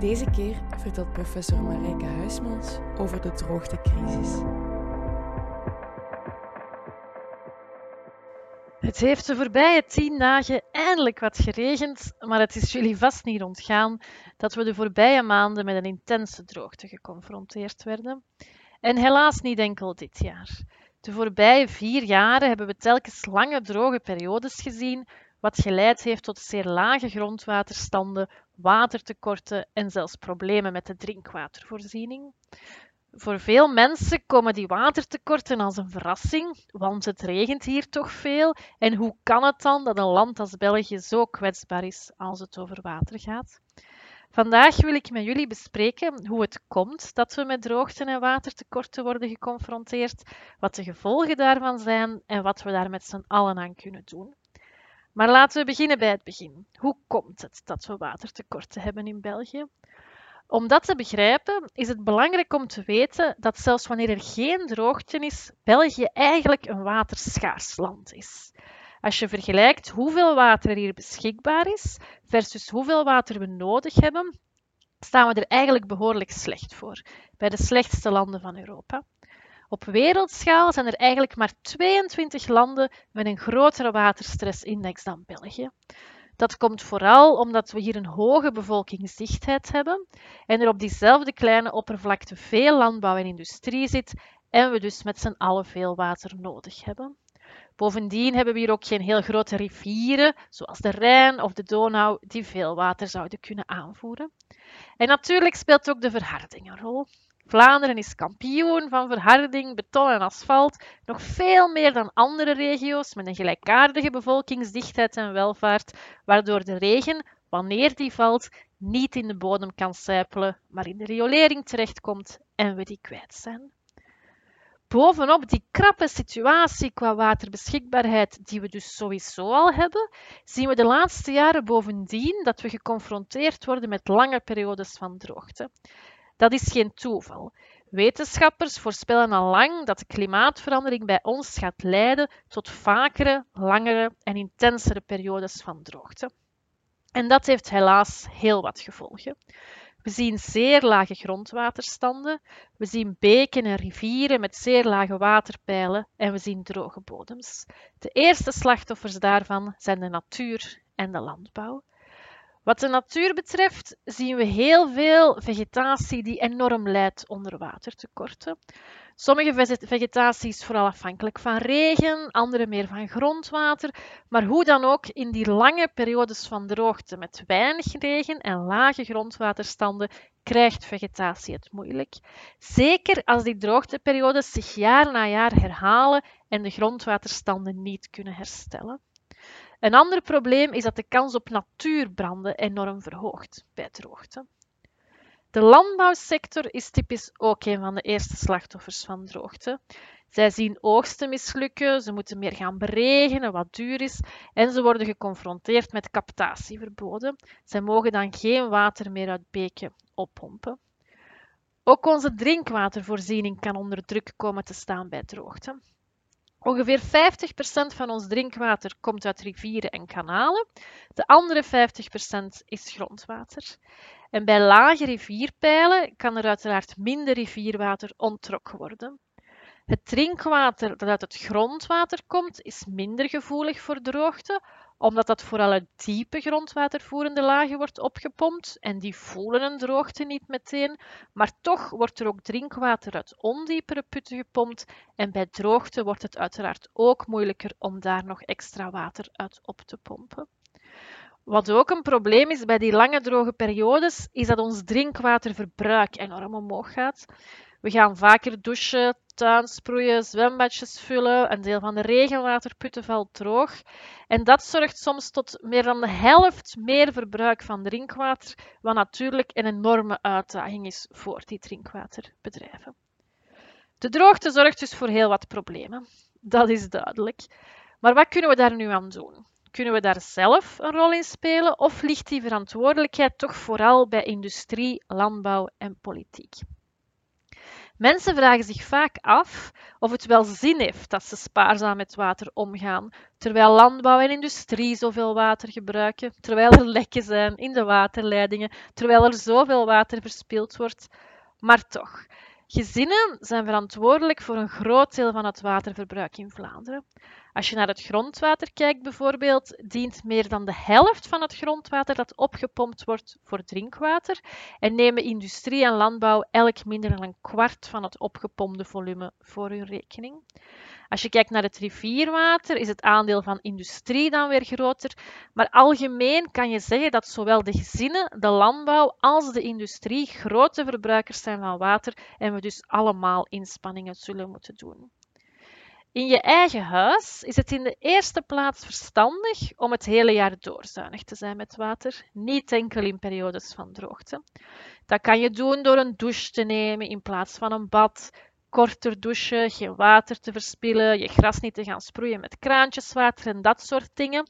Deze keer vertelt professor Marijke Huismans over de droogtecrisis. Het heeft de voorbije tien dagen eindelijk wat geregend, maar het is jullie vast niet ontgaan dat we de voorbije maanden met een intense droogte geconfronteerd werden. En helaas niet enkel dit jaar. De voorbije vier jaren hebben we telkens lange droge periodes gezien, wat geleid heeft tot zeer lage grondwaterstanden, watertekorten en zelfs problemen met de drinkwatervoorziening. Voor veel mensen komen die watertekorten als een verrassing, want het regent hier toch veel. En hoe kan het dan dat een land als België zo kwetsbaar is als het over water gaat? Vandaag wil ik met jullie bespreken hoe het komt dat we met droogten en watertekorten worden geconfronteerd, wat de gevolgen daarvan zijn en wat we daar met z'n allen aan kunnen doen. Maar laten we beginnen bij het begin. Hoe komt het dat we watertekorten hebben in België? Om dat te begrijpen is het belangrijk om te weten dat zelfs wanneer er geen droogte is, België eigenlijk een waterschaars land is. Als je vergelijkt hoeveel water er hier beschikbaar is versus hoeveel water we nodig hebben, staan we er eigenlijk behoorlijk slecht voor, bij de slechtste landen van Europa. Op wereldschaal zijn er eigenlijk maar 22 landen met een grotere waterstressindex dan België. Dat komt vooral omdat we hier een hoge bevolkingsdichtheid hebben en er op diezelfde kleine oppervlakte veel landbouw en industrie zit en we dus met z'n allen veel water nodig hebben. Bovendien hebben we hier ook geen heel grote rivieren, zoals de Rijn of de Donau, die veel water zouden kunnen aanvoeren. En natuurlijk speelt ook de verharding een rol. Vlaanderen is kampioen van verharding, beton en asfalt, nog veel meer dan andere regio's met een gelijkaardige bevolkingsdichtheid en welvaart, waardoor de regen, wanneer die valt, niet in de bodem kan sijpelen, maar in de riolering terechtkomt en we die kwijt zijn. Bovenop die krappe situatie qua waterbeschikbaarheid, die we dus sowieso al hebben, zien we de laatste jaren bovendien dat we geconfronteerd worden met lange periodes van droogte. Dat is geen toeval. Wetenschappers voorspellen al lang dat de klimaatverandering bij ons gaat leiden tot vakere, langere en intensere periodes van droogte. En dat heeft helaas heel wat gevolgen. We zien zeer lage grondwaterstanden, we zien beken en rivieren met zeer lage waterpeilen en we zien droge bodems. De eerste slachtoffers daarvan zijn de natuur en de landbouw. Wat de natuur betreft zien we heel veel vegetatie die enorm lijdt onder watertekorten. Sommige vegetatie is vooral afhankelijk van regen, andere meer van grondwater. Maar hoe dan ook, in die lange periodes van droogte met weinig regen en lage grondwaterstanden krijgt vegetatie het moeilijk. Zeker als die droogteperiodes zich jaar na jaar herhalen en de grondwaterstanden niet kunnen herstellen. Een ander probleem is dat de kans op natuurbranden enorm verhoogt bij droogte. De landbouwsector is typisch ook een van de eerste slachtoffers van droogte. Zij zien oogsten mislukken, ze moeten meer gaan beregenen, wat duur is, en ze worden geconfronteerd met captatieverboden. Zij mogen dan geen water meer uit beken oppompen. Ook onze drinkwatervoorziening kan onder druk komen te staan bij droogte. Ongeveer 50% van ons drinkwater komt uit rivieren en kanalen. De andere 50% is grondwater. En bij lage rivierpeilen kan er uiteraard minder rivierwater onttrokken worden. Het drinkwater dat uit het grondwater komt, is minder gevoelig voor droogte, omdat dat vooral uit diepe grondwatervoerende lagen wordt opgepompt en die voelen een droogte niet meteen, maar toch wordt er ook drinkwater uit ondiepere putten gepompt en bij droogte wordt het uiteraard ook moeilijker om daar nog extra water uit op te pompen. Wat ook een probleem is bij die lange droge periodes, is dat ons drinkwaterverbruik enorm omhoog gaat. We gaan vaker douchen, tuin sproeien, zwembadjes vullen. Een deel van de regenwaterputten valt droog. En dat zorgt soms tot meer dan de helft meer verbruik van drinkwater, wat natuurlijk een enorme uitdaging is voor die drinkwaterbedrijven. De droogte zorgt dus voor heel wat problemen. Dat is duidelijk. Maar wat kunnen we daar nu aan doen? Kunnen we daar zelf een rol in spelen of ligt die verantwoordelijkheid toch vooral bij industrie, landbouw en politiek? Mensen vragen zich vaak af of het wel zin heeft dat ze spaarzaam met water omgaan, terwijl landbouw en industrie zoveel water gebruiken, terwijl er lekken zijn in de waterleidingen, terwijl er zoveel water verspild wordt. Maar toch, gezinnen zijn verantwoordelijk voor een groot deel van het waterverbruik in Vlaanderen. Als je naar het grondwater kijkt bijvoorbeeld, dient meer dan de helft van het grondwater dat opgepompt wordt voor drinkwater en nemen industrie en landbouw elk minder dan een kwart van het opgepompte volume voor hun rekening. Als je kijkt naar het rivierwater, is het aandeel van industrie dan weer groter. Maar algemeen kan je zeggen dat zowel de gezinnen, de landbouw als de industrie grote verbruikers zijn van water en we dus allemaal inspanningen zullen moeten doen. In je eigen huis is het in de eerste plaats verstandig om het hele jaar door zuinig te zijn met water, niet enkel in periodes van droogte. Dat kan je doen door een douche te nemen in plaats van een bad, korter douchen, geen water te verspillen, je gras niet te gaan sproeien met kraantjeswater en dat soort dingen.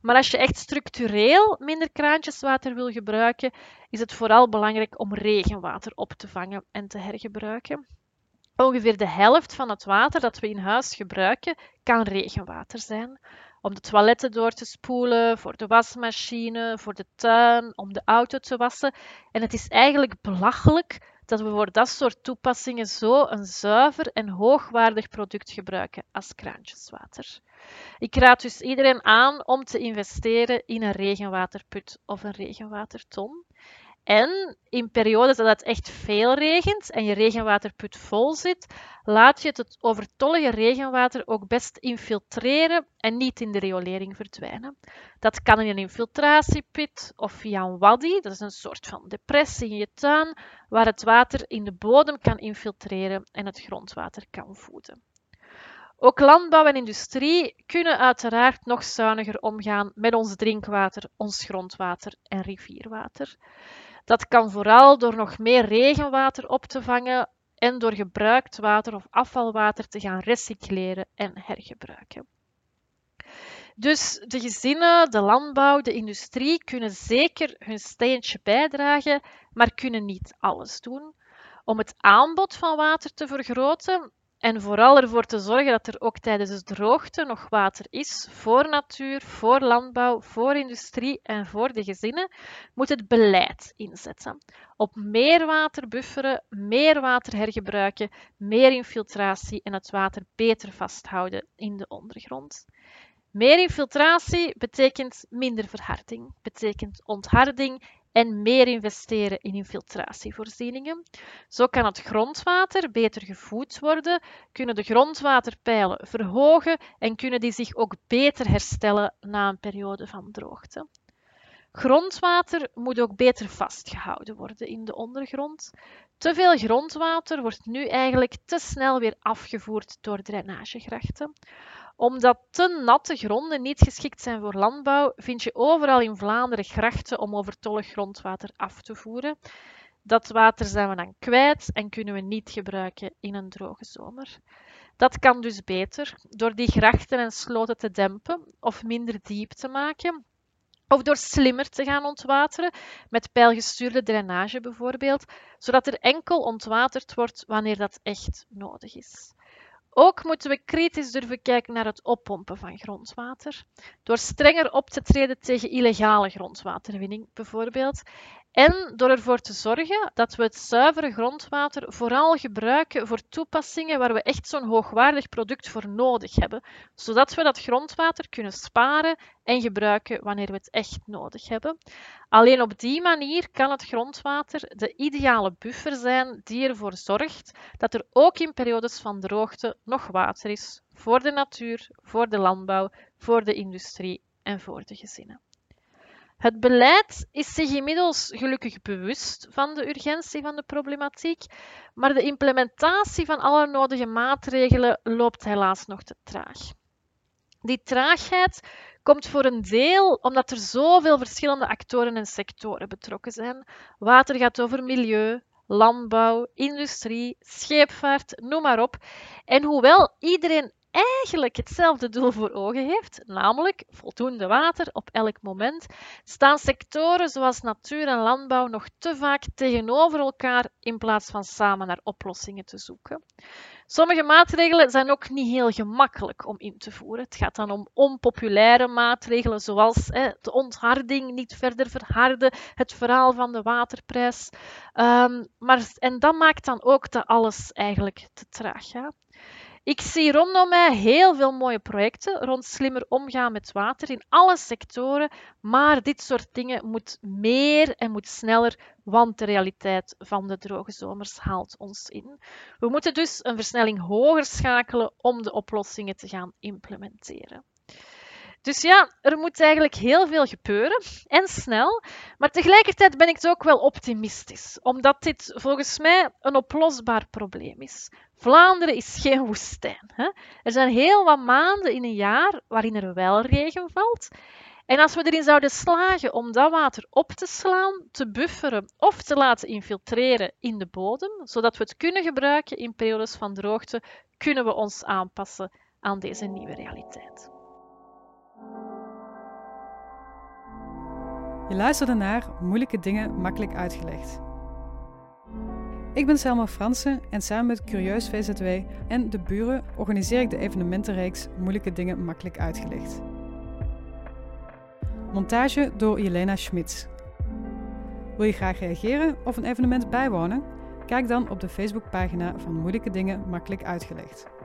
Maar als je echt structureel minder kraantjeswater wil gebruiken, is het vooral belangrijk om regenwater op te vangen en te hergebruiken. Ongeveer de helft van het water dat we in huis gebruiken kan regenwater zijn. Om de toiletten door te spoelen, voor de wasmachine, voor de tuin, om de auto te wassen. En het is eigenlijk belachelijk dat we voor dat soort toepassingen zo een zuiver en hoogwaardig product gebruiken als kraantjeswater. Ik raad dus iedereen aan om te investeren in een regenwaterput of een regenwaterton. En in periodes dat het echt veel regent en je regenwaterput vol zit, laat je het overtollige regenwater ook best infiltreren en niet in de riolering verdwijnen. Dat kan in een infiltratieput of via een waddy, dat is een soort van depressie in je tuin, waar het water in de bodem kan infiltreren en het grondwater kan voeden. Ook landbouw en industrie kunnen uiteraard nog zuiniger omgaan met ons drinkwater, ons grondwater en rivierwater. Dat kan vooral door nog meer regenwater op te vangen en door gebruikt water of afvalwater te gaan recycleren en hergebruiken. Dus de gezinnen, de landbouw, de industrie kunnen zeker hun steentje bijdragen, maar kunnen niet alles doen. Om het aanbod van water te vergroten en vooral ervoor te zorgen dat er ook tijdens de droogte nog water is voor natuur, voor landbouw, voor industrie en voor de gezinnen, moet het beleid inzetten. Op meer water bufferen, meer water hergebruiken, meer infiltratie en het water beter vasthouden in de ondergrond. Meer infiltratie betekent minder verharding, betekent ontharding en meer investeren in infiltratievoorzieningen. Zo kan het grondwater beter gevoed worden, kunnen de grondwaterpeilen verhogen en kunnen die zich ook beter herstellen na een periode van droogte. Grondwater moet ook beter vastgehouden worden in de ondergrond. Te veel grondwater wordt nu eigenlijk te snel weer afgevoerd door drainagegrachten omdat te natte gronden niet geschikt zijn voor landbouw, vind je overal in Vlaanderen grachten om overtollig grondwater af te voeren. Dat water zijn we dan kwijt en kunnen we niet gebruiken in een droge zomer. Dat kan dus beter door die grachten en sloten te dempen of minder diep te maken. Of door slimmer te gaan ontwateren, met pijlgestuurde drainage bijvoorbeeld, zodat er enkel ontwaterd wordt wanneer dat echt nodig is. Ook moeten we kritisch durven kijken naar het oppompen van grondwater. Door strenger op te treden tegen illegale grondwaterwinning bijvoorbeeld. En door ervoor te zorgen dat we het zuivere grondwater vooral gebruiken voor toepassingen waar we echt zo'n hoogwaardig product voor nodig hebben, zodat we dat grondwater kunnen sparen en gebruiken wanneer we het echt nodig hebben. Alleen op die manier kan het grondwater de ideale buffer zijn die ervoor zorgt dat er ook in periodes van droogte nog water is voor de natuur, voor de landbouw, voor de industrie en voor de gezinnen. Het beleid is zich inmiddels gelukkig bewust van de urgentie van de problematiek, maar de implementatie van alle nodige maatregelen loopt helaas nog te traag. Die traagheid komt voor een deel omdat er zoveel verschillende actoren en sectoren betrokken zijn. Water gaat over milieu, landbouw, industrie, scheepvaart, noem maar op. En hoewel iedereen eigenlijk hetzelfde doel voor ogen heeft, namelijk voldoende water op elk moment, staan sectoren zoals natuur en landbouw nog te vaak tegenover elkaar in plaats van samen naar oplossingen te zoeken. Sommige maatregelen zijn ook niet heel gemakkelijk om in te voeren. Het gaat dan om onpopulaire maatregelen, zoals hè, de ontharding niet verder verharden, het verhaal van de waterprijs. Um, maar, en dat maakt dan ook dat alles eigenlijk te traag. Ik zie rondom mij heel veel mooie projecten rond slimmer omgaan met water in alle sectoren, maar dit soort dingen moet meer en moet sneller, want de realiteit van de droge zomers haalt ons in. We moeten dus een versnelling hoger schakelen om de oplossingen te gaan implementeren. Dus ja, er moet eigenlijk heel veel gebeuren en snel. Maar tegelijkertijd ben ik ook wel optimistisch, omdat dit volgens mij een oplosbaar probleem is. Vlaanderen is geen woestijn. Hè? Er zijn heel wat maanden in een jaar waarin er wel regen valt. En als we erin zouden slagen om dat water op te slaan, te bufferen of te laten infiltreren in de bodem, zodat we het kunnen gebruiken in periodes van droogte, kunnen we ons aanpassen aan deze nieuwe realiteit. Je luisterde naar Moeilijke Dingen Makkelijk Uitgelegd. Ik ben Selma Fransen en samen met Curieus VZW en de buren organiseer ik de evenementenreeks Moeilijke Dingen Makkelijk Uitgelegd. Montage door Jelena Schmitz. Wil je graag reageren of een evenement bijwonen? Kijk dan op de Facebookpagina van Moeilijke Dingen Makkelijk Uitgelegd.